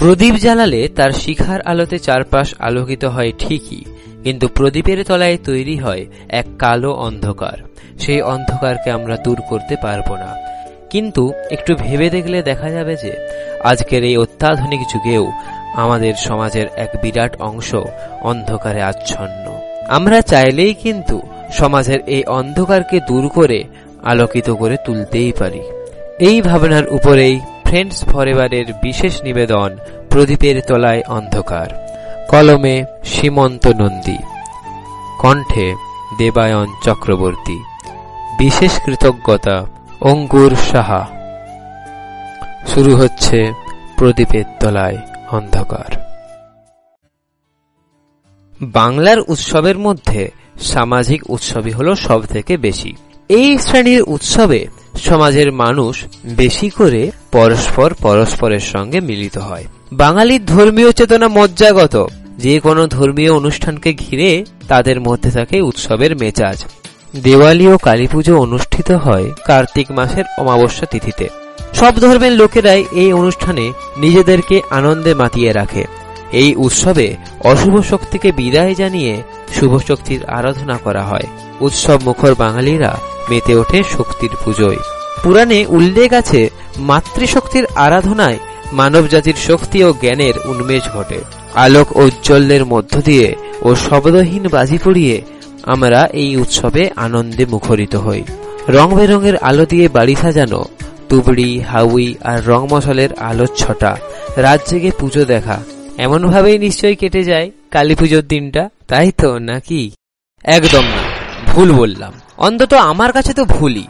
প্রদীপ জ্বালালে তার শিখার আলোতে চারপাশ আলোকিত হয় ঠিকই, কিন্তু প্রদীপের তলায় তৈরি হয় এক কালো অন্ধকার। সেই অন্ধকারকে আমরা দূর করতে পারব না। কিন্তু একটু ভেবে দেখলে দেখা যাবে যে, আজকের এই অত্যাধুনিক যুগেও আমাদের সমাজের এক বিরাট অংশ অন্ধকারে আচ্ছন্ন। আমরা চাইলেই কিন্তু সমাজের এই অন্ধকারকে দূর করে আলোকিত করে তুলতেই পারি। এই ভাবনার উপরেই ফ্রেন্ডস ফরএভারের বিশেষ নিবেদন প্রদীপের তলায় অন্ধকার। কলমে সীমন্ত নন্দী। কণ্ঠে দেবায়ন চক্রবর্তী। বিশেষ কৃতজ্ঞতা অঙ্কুর সাহা। শুরু হচ্ছে প্রদীপের তলায় অন্ধকার। বাংলার উৎসবের মধ্যে সামাজিক উৎসবই হল সব থেকে বেশি। এই শ্রেণির উৎসবে সমাজের মানুষ বেশি করে পরস্পর পরস্পরের সঙ্গে মিলিত হয়। বাঙালির ধর্মীয় চেতনা মজ্জাগত। যে কোনো ধর্মীয় অনুষ্ঠানকে ঘিরে তাদের মধ্যে থাকে উৎসবের মেজাজ। দেওয়ালি ও কালী পুজো অনুষ্ঠিত হয় কার্তিক মাসের অমাবস্যা তিথিতে। সব ধর্মের লোকেরাই এই অনুষ্ঠানে নিজেদেরকে আনন্দে মাতিয়ে রাখে। এই উৎসবে অশুভ শক্তিকে বিদায় জানিয়ে শুভ শক্তির আরাধনা করা হয়। উৎসব মুখর বাঙালিরা মেতে ওঠে শক্তির পুজোয়। পুরাণে উল্লেখ আছে, মাতৃশক্তির আরাধনায় মানব জাতির শক্তি ও জ্ঞানের উন্মেষ ঘটে। আলোক ঔজ্জ্বল্যের মধ্য দিয়ে ও শব্দহীন বাজি পড়িয়ে আমরা এই উৎসবে আনন্দে মুখরিত হই। রং বেরঙের আলো দিয়ে বাড়ি সাজানো, তুবড়ি, হাউই আর রং মশলের আলোর ছটা, রাত জেগে পুজো দেখা। এমনভাবেই নিশ্চয়ই কেটে যায় কালী পুজোর দিনটা, তাই তো নাকি? একদম না, ভুল বললাম। অন্তত আমার কাছে তো ভুলই।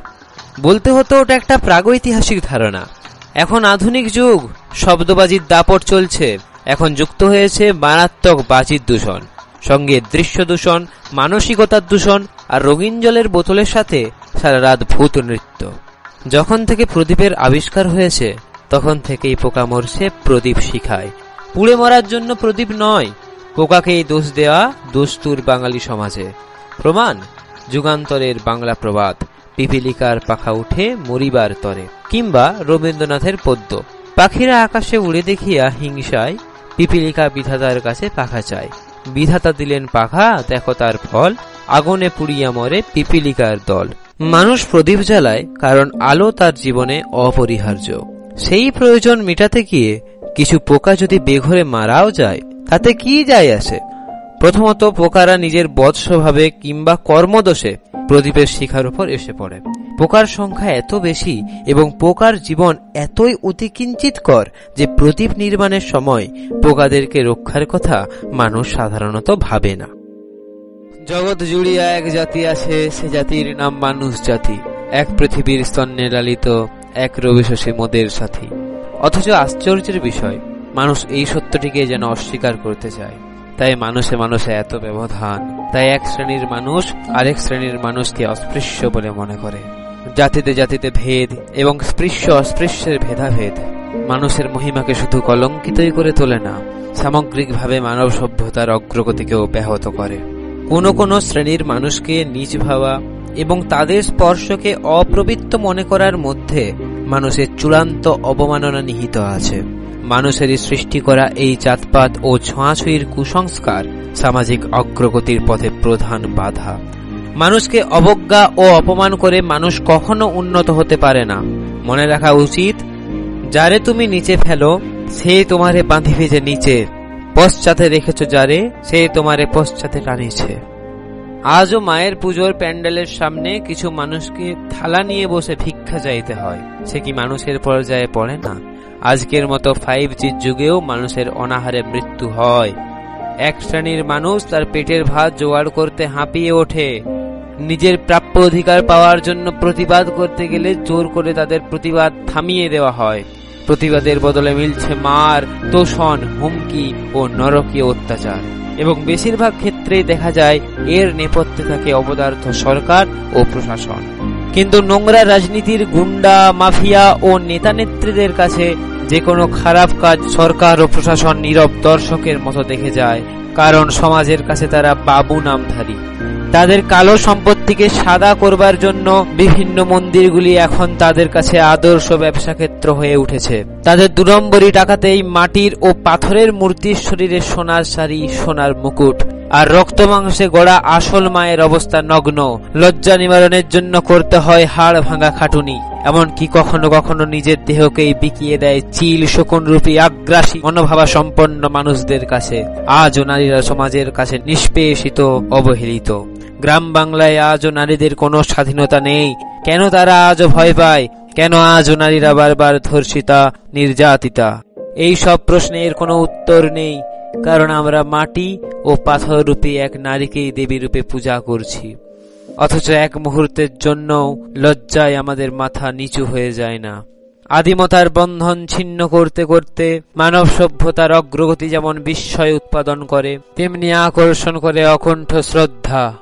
বলতে হতো ওটা একটা প্রাগৈতিহাসিক ধারণা। এখন আধুনিক যুগ, শব্দবাজির দাপট চলছে। এখন যুক্ত হয়েছে মারাত্মক বাজির দূষণ, সঙ্গে দৃশ্য দূষণ, মানসিকতার দূষণ আর রঙিন জলের বোতলের সাথে সারা রাত ভূত নৃত্য। যখন থেকে প্রদীপের আবিষ্কার হয়েছে, তখন থেকেই পোকা মরছে প্রদীপ শিখায়। পুড়ে মরার জন্য প্রদীপ নয় পোকাকেই দোষ দেওয়া দস্তুর বাঙালি সমাজে। প্রমাণ, যুগান্তরের বাংলা প্রবাদ। পিপিলিকার পাখা উঠে মরিবার তরে, কিংবা রবীন্দ্রনাথের পদ্য পাখিরা আকাশে উড়ে দেখিয়া হিংসায় পিপিলিকা বিধাতার কাছে পাখা চায়। বিধাতা দিলেন পাখা, দেখো তার ফল, আগুনে পুড়িয়া মরে পিপিলিকার দল। মানুষ প্রদীপ জ্বালায়, কারণ আলো তার জীবনে অপরিহার্য। সেই প্রয়োজন মেটাতে গিয়ে কিছু পোকা যদি বেঘরে মারাও যায়, তাতে কি যায় আসে? প্রথমত পোকারা নিজের বধ স্বভাবে কিংবা কর্মদোষে প্রদীপের শিখার উপর এসে পড়ে। পোকার সংখ্যা এত বেশি এবং পোকার জীবন এতই অতিকিঞ্চিতকর যে প্রদীপ নির্মাণের সময় পোকাদেরকে রক্ষার কথা মানুষ সাধারণত ভাবে না। জগৎ জুড়িয়া এক জাতি আছে, সে জাতির নাম মানুষ জাতি। এক পৃথিবীর স্তন্যে লালিত, এক রবি শশী মোদের সাথী। অথচ আশ্চর্যের বিষয়, মানুষ এই সত্যটিকে যেন অস্বীকার করতে চায়। তাই মানুষে মানুষে এত ব্যবধান। তাই এক শ্রেণির মানুষ আরেক শ্রেণির মানুষকে অস্পৃশ্য বলে মনে করে। জাতিতে জাতিতে ভেদ এবং স্পৃশ্য অস্পৃশ্যের ভেদাভেদ মানুষের মহিমাকে শুধু কলঙ্কিতই করে তোলে না, সামগ্রিকভাবে মানব সভ্যতার অগ্রগতিকেও ব্যাহত করে। কোন কোন শ্রেণির মানুষকে নিজ ভাবা এবং তাদের স্পর্শকে অপ্রবৃত্ত মনে করার মধ্যে মানুষের চূড়ান্ত অবমাননা নিহিত আছে। মানুষেরই সৃষ্টি করা এই জাতপাত ও ছোঁয়াছুঁয়ির কুসংস্কার সামাজিক অগ্রগতির পথে প্রধান বাধা। মানুষকে অবজ্ঞা ও অপমান করে মানুষ কখনো উন্নত হতে পারে না। মনে রাখা উচিত, যারে তুমি নিচে ফেলো, সে তোমারে বাঁধিবে যে নিচে, পশ্চাতে রেখেছ যারে, সে তোমারে পশ্চাতে টানিছে। আজও মায়ের পুজোর প্যান্ডেলের সামনে কিছু মানুষকে থালা নিয়ে বসে ভিক্ষা চাইতে হয়। সে কি মানুষের পর্যায়ে পড়ে না? আজকের মতো ফাইভ জির যুগেও মানুষের অনাহারে মৃত্যু হয়। এক শ্রেণির মানুষ তার পেটের ভাত জোগাড় করতে হাঁপিয়ে ওঠে। নিজের প্রাপ্য অধিকার পাওয়ার জন্য প্রতিবাদ করতে গেলে জোর করে তাদের প্রতিবাদ থামিয়ে দেওয়া হয়। প্রতিবাদের বদলে মিলছে মার, তোষণ, হুমকি ও নরকীয় অত্যাচার। এবং বেশিরভাগ ক্ষেত্রেই দেখা যায়, এর নেপথ্যে থাকে অবদার্থ সরকার ও প্রশাসন। কিন্তু নোংরা রাজনীতির গুন্ডা, মাফিয়া ও নেতা নেত্রীদের কাছে যে কোনো খারাপ কাজ সরকার ও প্রশাসন নীরব দর্শকের মতো দেখে যায়, কারণ সমাজের কাছে তারা বাবু নামধারী। তাদের কালো সম্পত্তিকে সাদা করবার জন্য বিভিন্ন মন্দিরগুলি এখন তাদের কাছে আদর্শ ব্যবসা ক্ষেত্র হয়ে উঠেছে। তাদের দুরম্বরী টাকাতেই মাটির ও পাথরের মূর্তির শরীরে সোনার শাড়ি, সোনার মুকুট। আর রক্ত মাংসে গড়া আসল মায়ের অবস্থা নগ্ন। লজ্জা নিবারণের জন্য করতে হয় হাড় ভাঙা খাটুনি। এমনকি কখনো কখনো নিজের দেহকেই বিকিয়ে দেয় চিল শকুন রূপী আগ্রাসী, মনোভাবা সম্পন্ন মানুষদের কাছে। আজও নারীরা সমাজের কাছে নিষ্পেষিত, অবহেলিত। গ্রাম বাংলায় আজও নারীদের কোনো স্বাধীনতা নেই। কেন তারা আজও ভয় পায়? কেন আজও নারীরা বারবার ধর্ষিতা, নির্যাতিতা? এই সব প্রশ্নের কোনো উত্তর নেই। কারণ আমরা মাটি ও পাথর রূপে এক নারীকেই দেবী রূপে পূজা করছি। অথচ এক মুহূর্তের জন্য লজ্জায় আমাদের মাথা নিচু হয়ে যায় না। আদিমতার বন্ধন ছিন্ন করতে করতে মানব সভ্যতার অগ্রগতি যেমন বিস্ময় উৎপাদন করে, তেমনি আকর্ষণ করে অকণ্ঠ শ্রদ্ধা।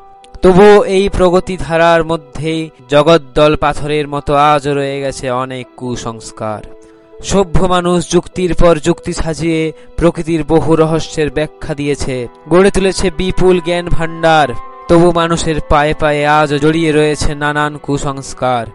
তবুও এই প্রগতি ধারার মধ্যেই জগদ্দল পাথরের মতো আজও রয়ে গেছে অনেক কুসংস্কার। সভ্য মানুষ যুক্তির পর যুক্তি সাজিয়ে প্রকৃতির বহু রহস্যের ব্যাখ্যা দিয়েছে। গড়ে তুলেছে বিপুল জ্ঞান ভাণ্ডার। তবু মানুষের পায়ে পায়ে আজ জড়িয়ে রয়েছে নানান কুসংস্কার।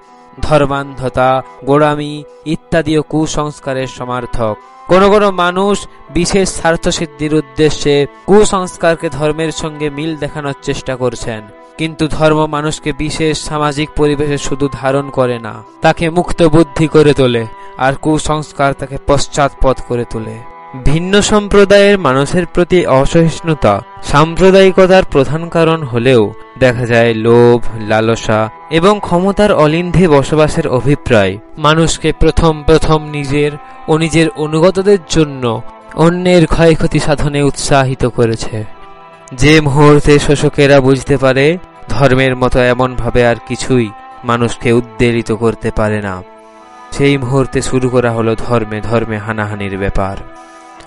ধর্মান্ধতা, গোড়ামি ইত্যাদিও কুসংস্কারের সমার্থক। কোন কোন মানুষ বিশেষ স্বার্থসিদ্ধির উদ্দেশ্যে কুসংস্কারকে ধর্মের সঙ্গে মিল দেখানোর চেষ্টা করছেন। কিন্তু ধর্ম মানুষকে বিশেষ সামাজিক পরিবেশে শুধু ধারণ করে না, তাকে মুক্ত বুদ্ধি করে তোলে। আর কুসংস্কার তাকে পশ্চাৎপদ করে তোলে। ভিন্ন সম্প্রদায়ের মানুষের প্রতি অসহিষ্ণুতা সাম্প্রদায়িকতার প্রধান কারণ হলেও দেখা যায় লোভ, লালসা এবং ক্ষমতার অলিন্ধে বসবাসের অভিপ্রায়। মানুষকে প্রথম প্রথম নিজের ও নিজের অনুগতদের জন্য অন্যের ক্ষয়ক্ষতি সাধনে উৎসাহিত করেছে। যে মুহূর্তে শোষকেরা বুঝতে পারে, ধর্মের মতো এমনভাবে আর কিছুই মানুষকে উদ্বেলিত করতে পারে না। সেই মুহূর্তে শুরু করা হলো ধর্মে ধর্মে হানাহানির ব্যাপার।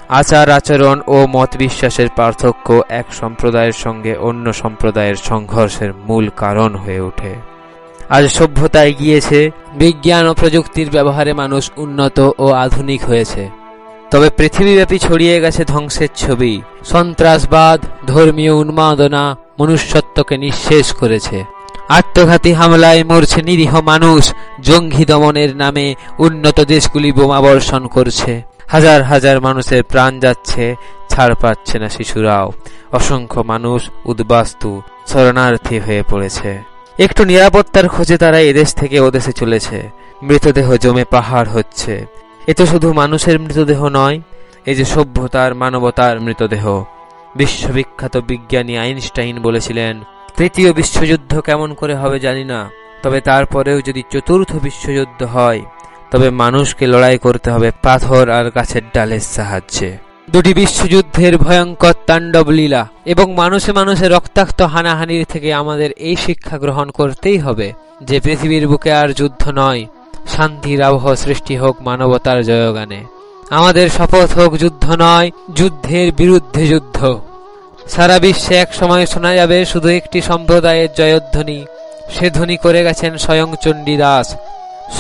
আচার, আচরণ ও মত বিশ্বাসের পার্থক্য এক সম্প্রদায়ের সঙ্গে অন্য সম্প্রদায়ের সংঘর্ষের মূল কারণ হয়ে ওঠে। আজ সভ্যতায় গিয়েছে বিজ্ঞান ও প্রযুক্তির ব্যবহারে মানুষ উন্নত ও আধুনিক হয়েছে। তবে পৃথিবীব্যাপী ছড়িয়ে গেছে ধ্বংসের ছবি। সন্ত্রাসবাদ, ধর্মীয় উন্মাদনা মনুষ্যত্বকে নিঃশেষ করেছে। আত্মঘাতী হামলায় মরছে নিরীহ মানুষ। জঙ্গি দমনের নামে উন্নত দেশগুলি বোমা বর্ষণ করছে। হাজার হাজার মানুষের প্রাণ যাচ্ছে, ছাড় পাচ্ছে না শিশুরাও। অসংখ্য মানুষ উদ্বাস্তু, শরণার্থী হয়ে পড়েছে। একটু নিরাপত্তার খোঁজে তারা এদেশ থেকে ওদেশে চলেছে। মৃতদেহ জমে পাহাড় হচ্ছে। এ তো শুধু মানুষের মৃতদেহ নয়, এই যে সভ্যতার, মানবতার মৃতদেহ। বিশ্ববিখ্যাত বিজ্ঞানী আইনস্টাইন বলেছিলেন তৃতীয় বিশ্বযুদ্ধ কেমন করে হবে জানি না, তবে তারপরেও যদি চতুর্থ বিশ্বযুদ্ধ হয়, তবে মানুষকে লড়াই করতে হবে পাথর আর গাছের ডালের সাহায্যে। দুটি বিশ্বযুদ্ধের ভয়ঙ্কর তাণ্ডব লীলা এবং মানুষে মানুষে রক্তাক্ত হানাহানির থেকে আমাদের এই শিক্ষা গ্রহণ করতেই হবে যে পৃথিবীর বুকে আর যুদ্ধ নয়, শান্তির আবহ সৃষ্টি হোক মানবতার জয়গানে। আমাদের শপথ হোক যুদ্ধ নয়, যুদ্ধের বিরুদ্ধে যুদ্ধ। সারা বিশ্বে এক সময় শোনা যাবে শুধু একটি সম্প্রদায়ের জয়ধ্বনি। সে ধ্বনি করে গেছেন স্বয়ং চণ্ডীদাস।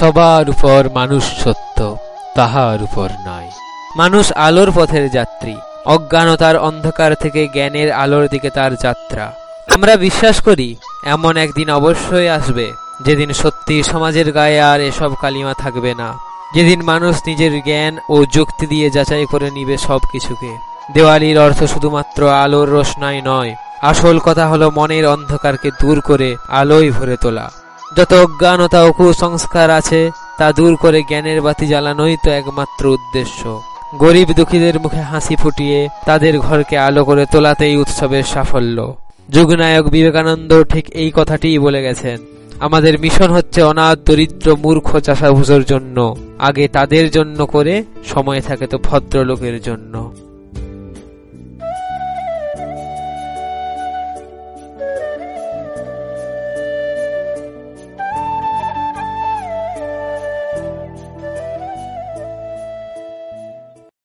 সবার উপর মানুষ সত্য, তাহার উপর নয়। মানুষ আলোর পথের যাত্রী অজ্ঞানতার অন্ধকার থেকে জ্ঞানের আলোর দিকে তার যাত্রা। আমরা বিশ্বাস করি, এমন একদিন অবশ্যই আসবে, যেদিন সত্যি সমাজের গায়ে আর এসব কালিমা থাকবে না। যেদিন মানুষ নিজের জ্ঞান ও যুক্তি দিয়ে যাচাই করে নিবে সব কিছুকে দেওয়ালির অর্থ শুধুমাত্র আলোর রোশনাই নয়, আসল কথা হলো মনের অন্ধকারকে দূর করে আলোয় ভরে তোলা। যত অজ্ঞানতা ও কুসংস্কার আছে, তা দূর করে জ্ঞানের বাতি জ্বালানোই তো একমাত্র উদ্দেশ্য। গরিব দুঃখীদের মুখে হাসি ফুটিয়ে তাদের ঘরকে আলো করে তোলাতেই উৎসবের সাফল্য। যুগনায়ক বিবেকানন্দ ঠিক এই কথাটিই বলে গেছেন, আমাদের মিশন হচ্ছে অনাথ, দরিদ্র, মূর্খ চাষাভুজোর জন্য। আগে তাদের জন্য করে, সময় থাকে তো ভদ্রলোকের জন্য।